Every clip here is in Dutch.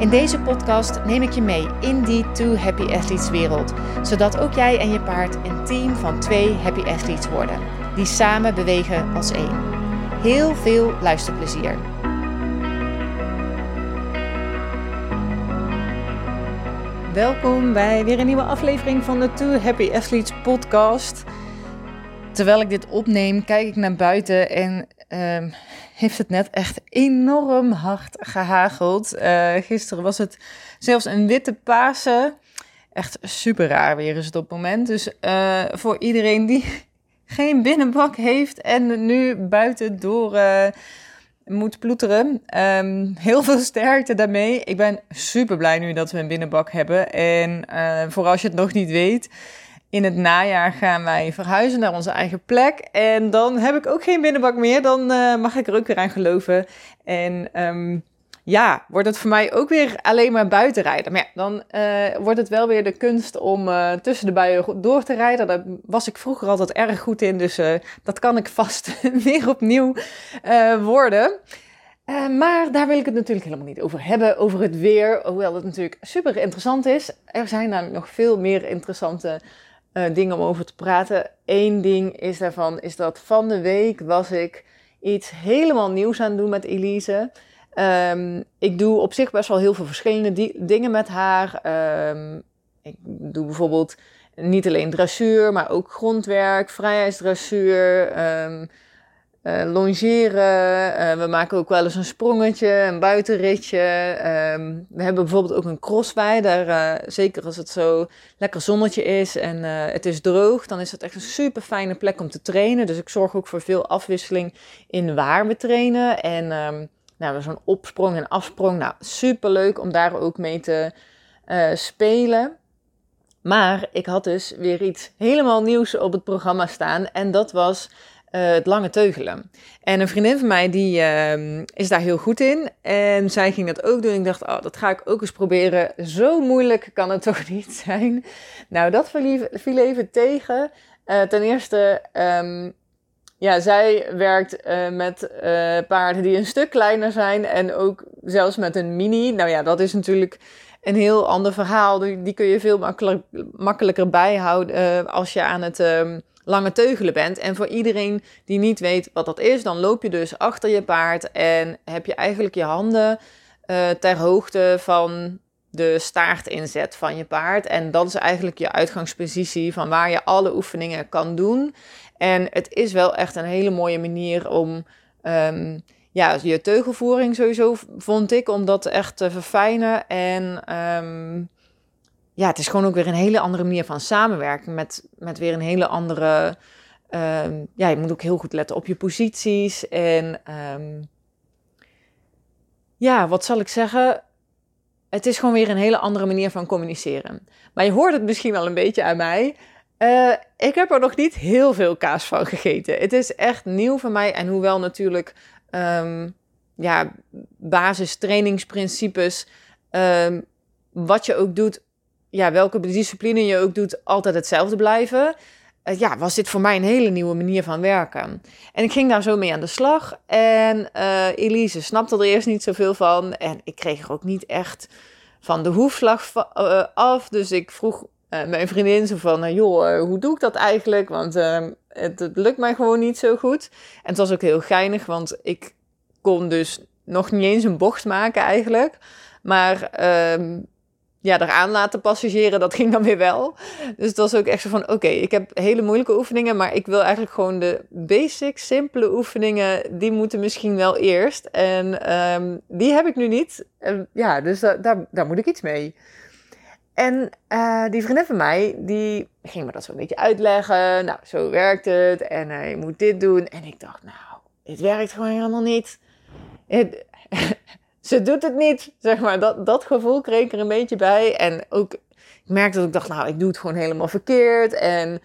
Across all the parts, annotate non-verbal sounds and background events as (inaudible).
In deze podcast neem ik je mee in die Two Happy Athletes wereld, zodat ook jij en je paard een team van twee Happy Athletes worden, die samen bewegen als één. Heel veel luisterplezier. Welkom bij weer een nieuwe aflevering van de Two Happy Athletes podcast. Terwijl ik dit opneem, kijk ik naar buiten en uh, heeft het net echt enorm hard gehageld. Uh, gisteren was het zelfs een witte Pasen. Echt super raar weer is het op het moment. Dus uh, voor iedereen die (laughs) geen binnenbak heeft en nu buiten door uh, moet ploeteren. Um, heel veel sterkte daarmee. Ik ben super blij nu dat we een binnenbak hebben. En voor als je het nog niet weet in het najaar gaan wij verhuizen naar onze eigen plek. En dan heb ik ook geen binnenbak meer. Dan uh, mag ik er ook weer aan geloven. En um, ja, wordt het voor mij ook weer alleen maar buiten rijden. Maar ja, dan uh, wordt het wel weer de kunst om uh, tussen de buien door te rijden. Daar was ik vroeger altijd erg goed in. Dus dat kan ik vast (laughs) weer opnieuw worden. Maar daar wil ik het natuurlijk helemaal niet over hebben, over het weer. Hoewel het natuurlijk super interessant is. Er zijn namelijk nog veel meer interessante uh, dingen om over te praten. Eén ding is daarvan, is dat van de week was ik iets helemaal nieuws aan het doen met Elise. Um, ik doe op zich best wel heel veel verschillende dingen met haar. Um, ik doe bijvoorbeeld niet alleen dressuur, maar ook grondwerk, vrijheidsdressuur. Um, uh, longeren. Uh, we maken ook wel eens een sprongetje, een buitenritje. Um, we hebben bijvoorbeeld ook een crosswij. Daar, uh, zeker als het zo lekker zonnetje is en het is droog, dan is het echt een super fijne plek om te trainen. Dus ik zorg ook voor veel afwisseling in waar we trainen. En um, nou, zo'n opsprong en afsprong. Nou, super leuk om daar ook mee te spelen. Maar ik had dus weer iets helemaal nieuws op het programma staan. En dat was uh, het lange teugelen. En een vriendin van mij die uh, is daar heel goed in. En zij ging dat ook doen. Ik dacht, oh, dat ga ik ook eens proberen. Zo moeilijk kan het (laughs) toch niet zijn. Nou, dat viel even tegen. Uh, ten eerste, um, ja, zij werkt uh, met paarden die een stuk kleiner zijn. En ook zelfs met een mini. Nou ja, dat is natuurlijk een heel ander verhaal. Die, kun je veel makkelijk, makkelijker bijhouden als je aan het... Lange teugelen bent. En voor iedereen die niet weet wat dat is, dan loop je dus achter je paard en heb je eigenlijk je handen uh, ter hoogte van de staartinzet van je paard. En dat is eigenlijk je uitgangspositie van waar je alle oefeningen kan doen. En het is wel echt een hele mooie manier om um, ja, je teugelvoering sowieso vond ik, om dat echt te verfijnen. En um, ja, het is gewoon ook weer een hele andere manier van samenwerken. Met, met weer een hele andere. Um, ja, je moet ook heel goed letten op je posities. En um, ja, wat zal ik zeggen? Het is gewoon weer een hele andere manier van communiceren. Maar je hoort het misschien wel een beetje aan mij. Uh, ik heb er nog niet heel veel kaas van gegeten. Het is echt nieuw voor mij. En hoewel natuurlijk um, ja, basis trainingsprincipes, wat je ook doet, ja, welke discipline je ook doet, altijd hetzelfde blijven. Uh, ja, was dit voor mij een hele nieuwe manier van werken. En ik ging daar zo mee aan de slag. En uh, Elise snapte er eerst niet zoveel van. En ik kreeg er ook niet echt van de hoefslag uh, af. Dus ik vroeg mijn vriendin zo van, joh, hoe doe ik dat eigenlijk? Want ehm, het, het, lukt mij gewoon niet zo goed. En het was ook heel geinig, want ik kon dus nog niet eens een bocht maken eigenlijk. Maar ehm, ja, eraan laten passageren, dat ging dan weer wel. Dus het was ook echt zo van, oké, ik heb hele moeilijke oefeningen, maar ik wil eigenlijk gewoon de basic, simpele oefeningen, die moeten misschien wel eerst. En um, die heb ik nu niet. Ja, dus da daar, daar moet ik iets mee. En uh, die vriendin van mij, die ging me dat zo een beetje uitleggen. Nou, zo werkt het. En uh, je moet dit doen. En ik dacht, nou, dit werkt gewoon helemaal niet. (laughs) ze doet het niet, zeg maar. Dat, dat gevoel kreeg ik er een beetje bij. En ook Ik merkte dat ik dacht, nou, ik doe het gewoon helemaal verkeerd. En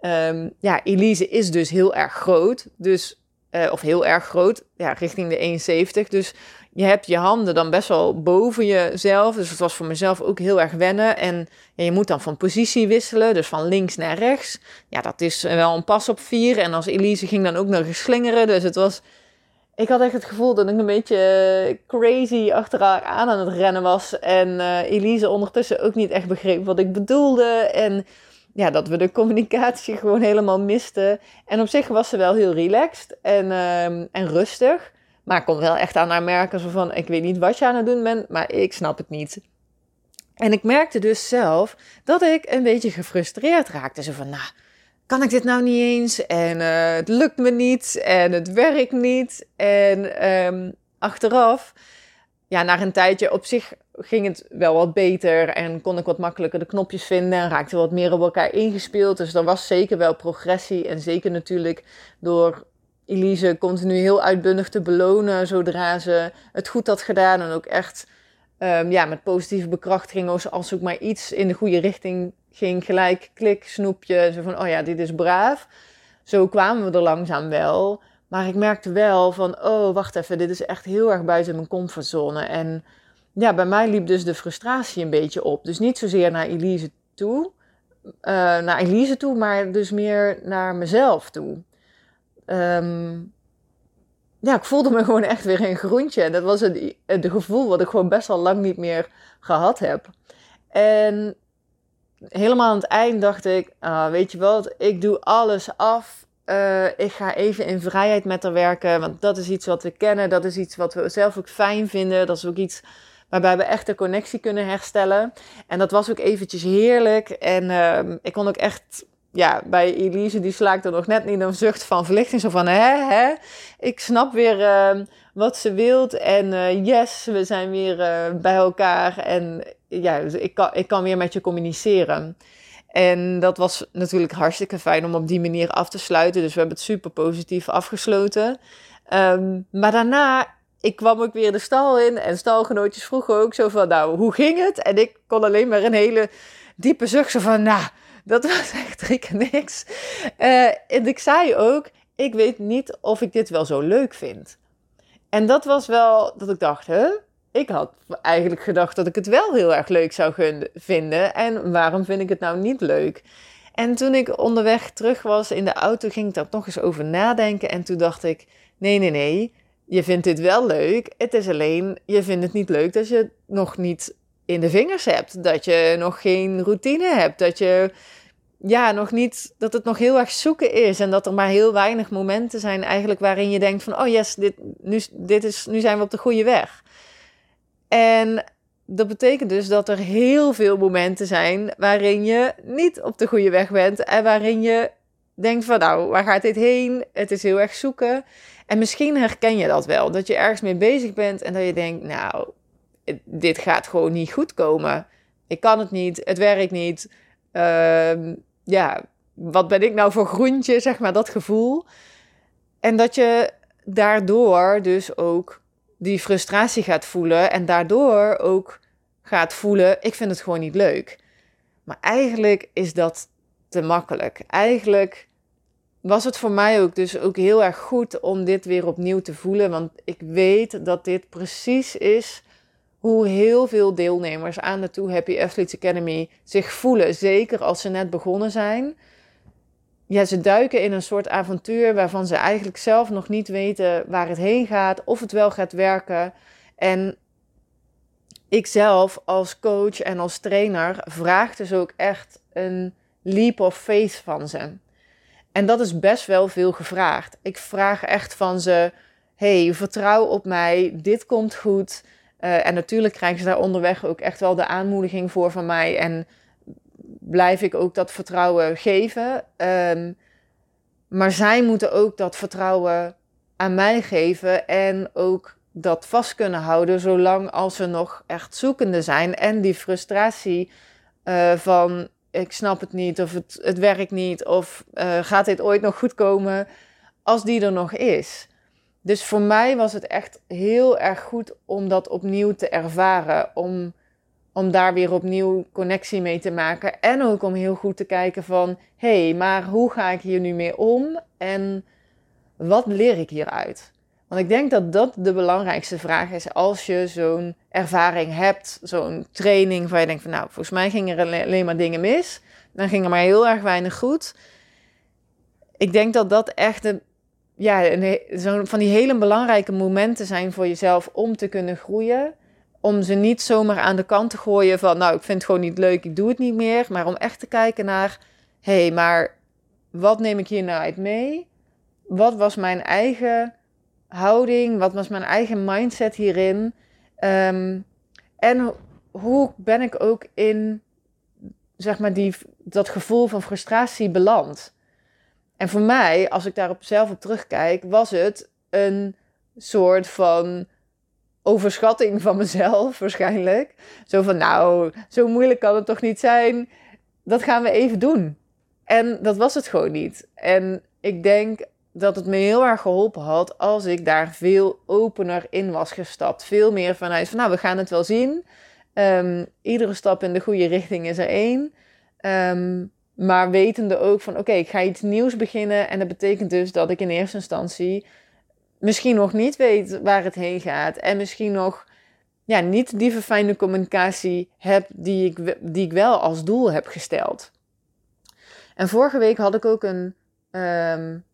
um, ja, Elise is dus heel erg groot. Dus, uh, of heel erg groot, ja, richting de 71. Dus je hebt je handen dan best wel boven jezelf. Dus het was voor mezelf ook heel erg wennen. En ja, je moet dan van positie wisselen, dus van links naar rechts. Ja, dat is wel een pas op vier. En als Elise ging dan ook nog slingeren. Dus het was... Ik had echt het gevoel dat ik een beetje crazy achter haar aan aan het rennen was. En uh, Elise ondertussen ook niet echt begreep wat ik bedoelde. En ja, dat we de communicatie (laughs) gewoon helemaal misten. En op zich was ze wel heel relaxed en, uh, en rustig. Maar ik kon wel echt aan haar merken zo van, ik weet niet wat je aan het doen bent, maar ik snap het niet. En ik merkte dus zelf dat ik een beetje gefrustreerd raakte. Zo van, nou, kan ik dit nou niet eens? En uh, het lukt me niet en het werkt niet. En um, achteraf, ja, na een tijdje op zich ging het wel wat beter en kon ik wat makkelijker de knopjes vinden en raakte wat meer op elkaar ingespeeld. Dus er was zeker wel progressie en zeker natuurlijk door Elise continu heel uitbundig te belonen zodra ze het goed had gedaan. En ook echt um, ja, met positieve bekrachtiging, als ook maar iets in de goede richting ging, gelijk klik, snoepje. Zo van, oh ja, dit is braaf. Zo kwamen we er langzaam wel. Maar ik merkte wel van, oh, wacht even, dit is echt heel erg buiten mijn comfortzone. En ja, bij mij liep dus de frustratie een beetje op. Dus niet zozeer naar Elise toe, uh, naar Elise toe, maar dus meer naar mezelf toe um, ja, ik voelde me gewoon echt weer een groentje. En dat was het, het gevoel wat ik gewoon best wel lang niet meer gehad heb. En helemaal aan het eind dacht ik, ah, weet je wat, ik doe alles af. Uh, ik ga even in vrijheid met haar werken, want dat is iets wat we kennen. Dat is iets wat we zelf ook fijn vinden. Dat is ook iets waarbij we echt de connectie kunnen herstellen. En dat was ook eventjes heerlijk. En uh, ik kon ook echt ja, bij Elise, die slaakte nog net niet een zucht van verlichting. Zo van, hè, hè, ik snap weer uh, wat ze wilt. En uh, yes, we zijn weer uh, bij elkaar. En ja, dus ik kan, ik kan weer met je communiceren. En dat was natuurlijk hartstikke fijn om op die manier af te sluiten. Dus we hebben het super positief afgesloten. Um, maar daarna, ik kwam ook weer de stal in. En stalgenootjes vroegen ook zo van, nou, hoe ging het? En ik kon alleen maar een hele diepe zucht zo van, nou dat was (laughs) echt drie niks. Uh, en ik zei ook, ik weet niet of ik dit wel zo leuk vind. En dat was wel dat ik dacht, hè? Ik had eigenlijk gedacht dat ik het wel heel erg leuk zou vinden. En waarom vind ik het nou niet leuk? En toen ik onderweg terug was in de auto, ging ik daar nog eens over nadenken. En toen dacht ik: nee, nee, nee. Je vindt dit wel leuk. Het is alleen, je vindt het niet leuk dat je nog niet in de vingers hebt. Dat je nog geen routine hebt. Dat je ja, nog niet, dat het nog heel erg zoeken is. En dat er maar heel weinig momenten zijn eigenlijk waarin je denkt van, oh yes, dit, nu, dit is, nu zijn we op de goede weg. En dat betekent dus dat er heel veel momenten zijn waarin je niet op de goede weg bent. En waarin je denkt van, nou, waar gaat dit heen? Het is heel erg zoeken. En misschien herken je dat wel, dat je ergens mee bezig bent en dat je denkt, nou, dit gaat gewoon niet goed komen. Ik kan het niet, het werkt niet. Uh, ja, wat ben ik nou voor groentje, zeg maar, dat gevoel. En dat je daardoor dus ook die frustratie gaat voelen en daardoor ook gaat voelen, ik vind het gewoon niet leuk. Maar eigenlijk is dat te makkelijk. Eigenlijk was het voor mij ook dus ook heel erg goed om dit weer opnieuw te voelen, want ik weet dat dit precies is hoe heel veel deelnemers aan de Too Happy Athletes Academy zich voelen. Zeker als ze net begonnen zijn. Ja, ze duiken in een soort avontuur waarvan ze eigenlijk zelf nog niet weten waar het heen gaat, of het wel gaat werken. En ik zelf als coach en als trainer vraag dus ook echt een leap of faith van ze. En dat is best wel veel gevraagd. Ik vraag echt van ze: hey, vertrouw op mij, dit komt goed. Uh, en natuurlijk krijgen ze daar onderweg ook echt wel de aanmoediging voor van mij. En blijf ik ook dat vertrouwen geven. Um, maar zij moeten ook dat vertrouwen aan mij geven. En ook dat vast kunnen houden zolang als ze nog echt zoekende zijn. En die frustratie uh, van ik snap het niet of het, het werkt niet of uh, gaat dit ooit nog goed komen. Als die er nog is. Dus voor mij was het echt heel erg goed om dat opnieuw te ervaren. Om om daar weer opnieuw connectie mee te maken. En ook om heel goed te kijken van, hé, hey, maar hoe ga ik hier nu mee om? En wat leer ik hieruit? Want ik denk dat dat de belangrijkste vraag is als je zo'n ervaring hebt, zo'n training waar je denkt van, nou, volgens mij gingen er alleen maar dingen mis. Dan ging er maar heel erg weinig goed. Ik denk dat dat echt een, ja, zo'n van die hele belangrijke momenten zijn voor jezelf om te kunnen groeien om ze niet zomaar aan de kant te gooien van, nou, ik vind het gewoon niet leuk, ik doe het niet meer. Maar om echt te kijken naar, hé, hey, maar wat neem ik hier nou uit mee? Wat was mijn eigen houding? Wat was mijn eigen mindset hierin? Ehm, en hoe ben ik ook in, zeg maar, die, dat gevoel van frustratie beland? En voor mij, als ik daarop zelf op terugkijk, was het een soort van overschatting van mezelf (laughs) waarschijnlijk. Zo van, nou, zo moeilijk kan het toch niet zijn. Dat gaan we even doen. En dat was het gewoon niet. En ik denk dat het me heel erg geholpen had als ik daar veel opener in was gestapt. Veel meer vanuit van, nou, we gaan het wel zien. Um, iedere stap in de goede richting is er één. Um, maar wetende ook van, oké, ik ga iets nieuws beginnen. En dat betekent dus dat ik in eerste instantie misschien nog niet weet waar het heen gaat. En misschien nog ja, niet die verfijnde communicatie heb die ik, die ik wel als doel heb gesteld. En vorige week had ik ook een, um,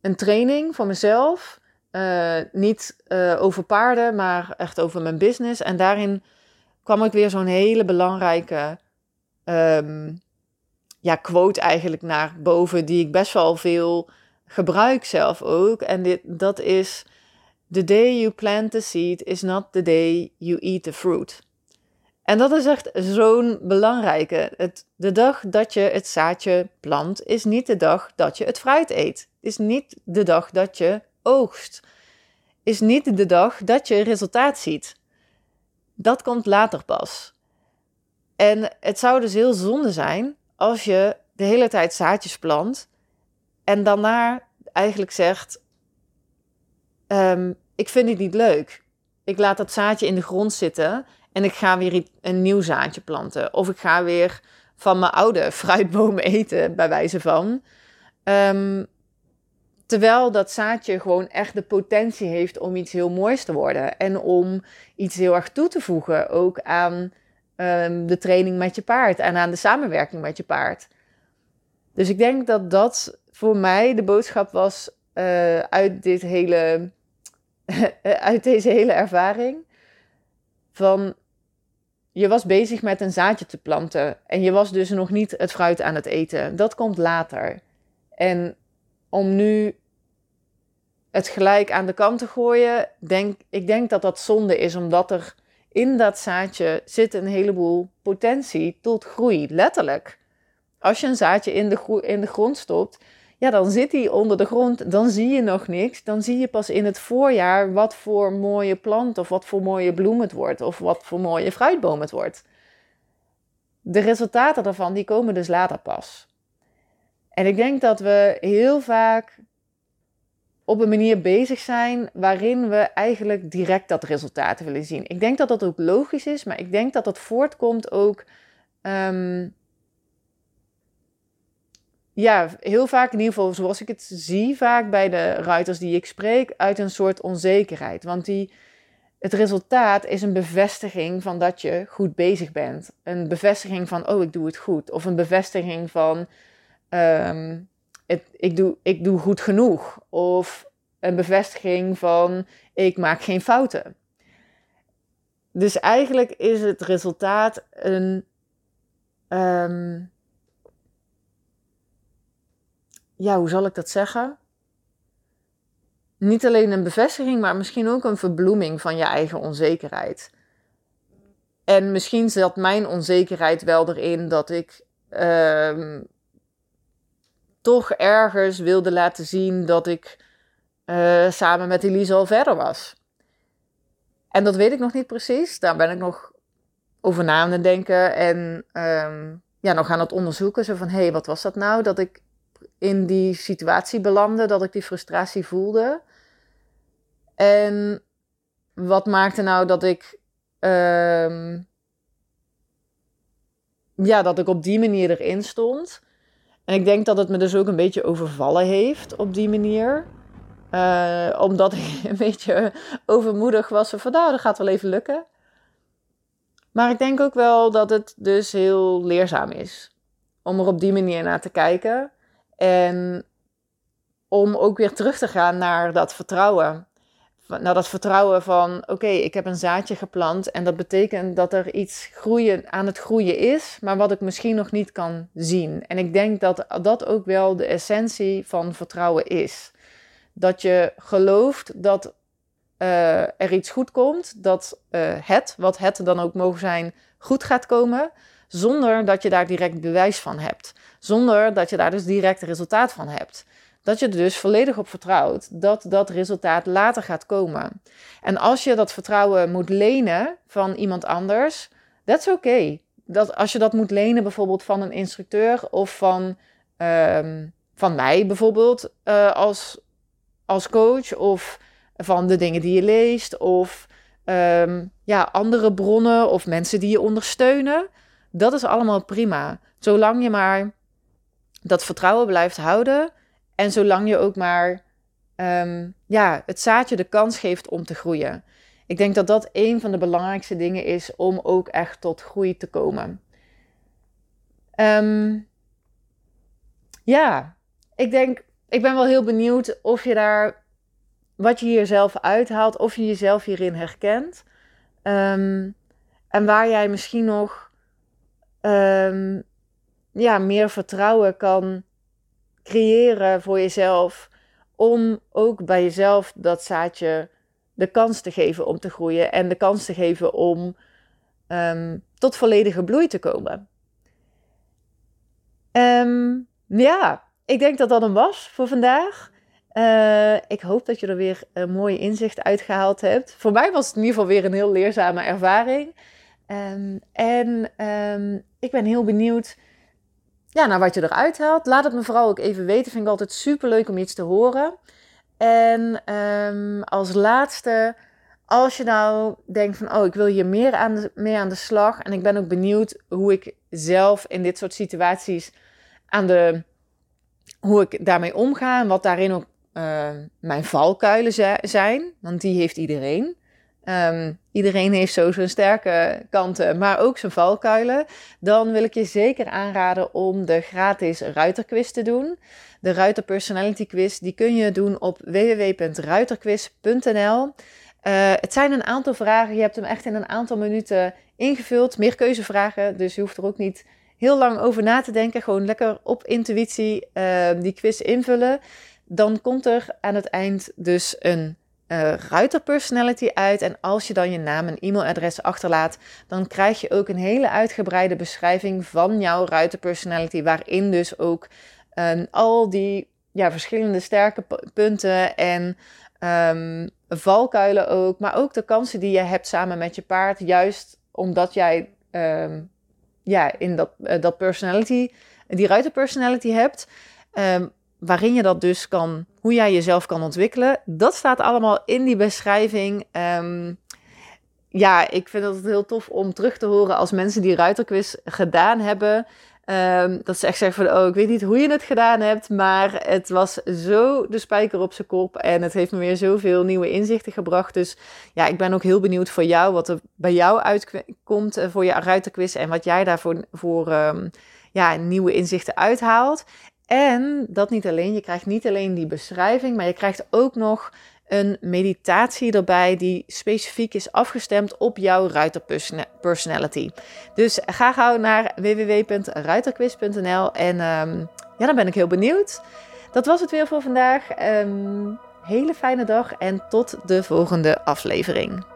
een training voor mezelf. Uh, niet uh, over paarden, maar echt over mijn business. En daarin kwam ik weer zo'n hele belangrijke um, ja, quote eigenlijk naar boven, die ik best wel veel gebruik zelf ook. En dit, dat is: The day you plant the seed is not the day you eat the fruit. En dat is echt zo'n belangrijke. Het, de dag dat je het zaadje plant, is niet de dag dat je het fruit eet. Is niet de dag dat je oogst. Is niet de dag dat je resultaat ziet. Dat komt later pas. En het zou dus heel zonde zijn als je de hele tijd zaadjes plant en daarna eigenlijk zegt: um, Ik vind het niet leuk. Ik laat dat zaadje in de grond zitten en ik ga weer een nieuw zaadje planten. Of ik ga weer van mijn oude (laughs) fruitboom eten, bij wijze van. Um, terwijl dat zaadje gewoon echt de potentie heeft om iets heel moois te worden. En om iets heel erg toe te voegen. Ook aan um, de training met je paard en aan de samenwerking met je paard. Dus ik denk dat dat voor mij de boodschap was uh, uit, dit hele, (laughs) uit deze hele ervaring. Van je was bezig met een zaadje te planten en je was dus nog niet het fruit aan het eten. Dat komt later. En om nu het gelijk aan de kant te gooien, denk, ik denk dat dat zonde is, omdat er in dat zaadje zit een heleboel potentie tot groei, letterlijk. Als je een zaadje in de, in de grond stopt, ja, dan zit hij onder de grond, dan zie je nog niks. Dan zie je pas in het voorjaar wat voor mooie plant of wat voor mooie bloem het wordt of wat voor mooie fruitboom het wordt. De resultaten daarvan die komen dus later pas. En ik denk dat we heel vaak op een manier bezig zijn waarin we eigenlijk direct dat resultaat willen zien. Ik denk dat dat ook logisch is, maar ik denk dat dat voortkomt ook um, ja, heel vaak in ieder geval zoals ik het zie vaak bij de ruiters die ik spreek, uit een soort onzekerheid. Want die, het resultaat is een bevestiging van dat je goed bezig bent. Een bevestiging van, oh, ik doe het goed. Of een bevestiging van, um, het, ik, doe, ik doe goed genoeg. Of een bevestiging van, ik maak geen fouten. Dus eigenlijk is het resultaat een... Um, ja, hoe zal ik dat zeggen? Niet alleen een bevestiging, maar misschien ook een verbloeming van je eigen onzekerheid. En misschien zat mijn onzekerheid wel erin dat ik uh, toch ergens wilde laten zien dat ik uh, samen met Elise al verder was. En dat weet ik nog niet precies. Daar ben ik nog over na aan het denken en um, ja, nog aan het onderzoeken. Zo van, hé, hey, wat was dat nou? Dat ik in die situatie belandde, dat ik die frustratie voelde. En wat maakte nou dat ik um, ja, dat ik op die manier erin stond. En ik denk dat het me dus ook een beetje overvallen heeft op die manier. Uh, omdat ik (laughs) een beetje overmoedig was van nou, dat gaat wel even lukken. Maar ik denk ook wel dat het dus heel leerzaam is om er op die manier naar te kijken. En om ook weer terug te gaan naar dat vertrouwen. Naar dat vertrouwen van: oké, ik heb een zaadje geplant en dat betekent dat er iets groeien, aan het groeien is, maar wat ik misschien nog niet kan zien. En ik denk dat dat ook wel de essentie van vertrouwen is. Dat je gelooft dat uh, er iets goed komt, dat uh, het, wat het dan ook mogen zijn, goed gaat komen, zonder dat je daar direct bewijs van hebt. Zonder dat je daar dus direct resultaat van hebt. Dat je er dus volledig op vertrouwt dat dat resultaat later gaat komen. En als je dat vertrouwen moet lenen van iemand anders, that's oké. Okay. Dat als je dat moet lenen bijvoorbeeld van een instructeur of van, um, van mij bijvoorbeeld uh, als, als coach of van de dingen die je leest of um, ja, andere bronnen of mensen die je ondersteunen. Dat is allemaal prima. Zolang je maar dat vertrouwen blijft houden en zolang je ook maar um, ja, het zaadje de kans geeft om te groeien. Ik denk dat dat een van de belangrijkste dingen is om ook echt tot groei te komen. Um, ja, ik denk, ik ben wel heel benieuwd of je daar wat je hier zelf uithaalt, of je jezelf hierin herkent. Um, en waar jij misschien nog ja, meer vertrouwen kan creëren voor jezelf. Om ook bij jezelf dat zaadje de kans te geven om te groeien. En de kans te geven om um, tot volledige bloei te komen. ja, ik denk dat dat hem was voor vandaag. Uh, ik hoop dat je er weer een mooi inzicht uitgehaald hebt. Voor mij was het in ieder geval weer een heel leerzame ervaring. Um, en ik ben heel benieuwd ja, naar wat je eruit haalt. Laat het me vooral ook even weten. Vind ik altijd super leuk om iets te horen. En um, als laatste, als je nou denkt van, oh, ik wil hier meer aan de, mee aan de slag. En ik ben ook benieuwd hoe ik zelf in dit soort situaties aan de, hoe ik daarmee omga. En wat daarin ook uh, mijn valkuilen zijn, want die heeft iedereen. Um, iedereen heeft zo zijn sterke kanten, maar ook zijn valkuilen. Dan wil ik je zeker aanraden om de gratis Ruiterquiz te doen. De Ruiter Personality Quiz, die kun je doen op www.ruiterquiz.nl. Uh, het zijn een aantal vragen. Je hebt hem echt in een aantal minuten ingevuld. Meer keuzevragen, dus je hoeft er ook niet heel lang over na te denken. Gewoon lekker op intuïtie uh, die quiz invullen dan komt er aan het eind dus een uh, ruiter personality uit. En als je dan je naam en e-mailadres achterlaat, dan krijg je ook een hele uitgebreide beschrijving van jouw ruiter personality, waarin dus ook um, al die ja, verschillende sterke punten en um, valkuilen ook, maar ook de kansen die je hebt samen met je paard, juist omdat jij um, ja, in dat, uh, dat personality, die ruiter personality hebt. Waarin je dat dus kan, hoe jij jezelf kan ontwikkelen. Dat staat allemaal in die beschrijving. Um, ja, ik vind het heel tof om terug te horen als mensen die ruiterquiz gedaan hebben. Um, dat ze echt zeggen van, oh, ik weet niet hoe je het gedaan hebt, maar het was zo de spijker op zijn kop en het heeft me weer zoveel nieuwe inzichten gebracht. Dus ja, ik ben ook heel benieuwd voor jou, wat er bij jou uitkomt uh, voor je ruiterquiz en wat jij daarvoor voor, um, ja, nieuwe inzichten uithaalt. En dat niet alleen, je krijgt niet alleen die beschrijving, maar je krijgt ook nog een meditatie erbij die specifiek is afgestemd op jouw ruiterpersonality. Dus ga gauw naar www.ruiterquiz.nl en um, ja, dan ben ik heel benieuwd. Dat was het weer voor vandaag. Um, hele fijne dag en tot de volgende aflevering.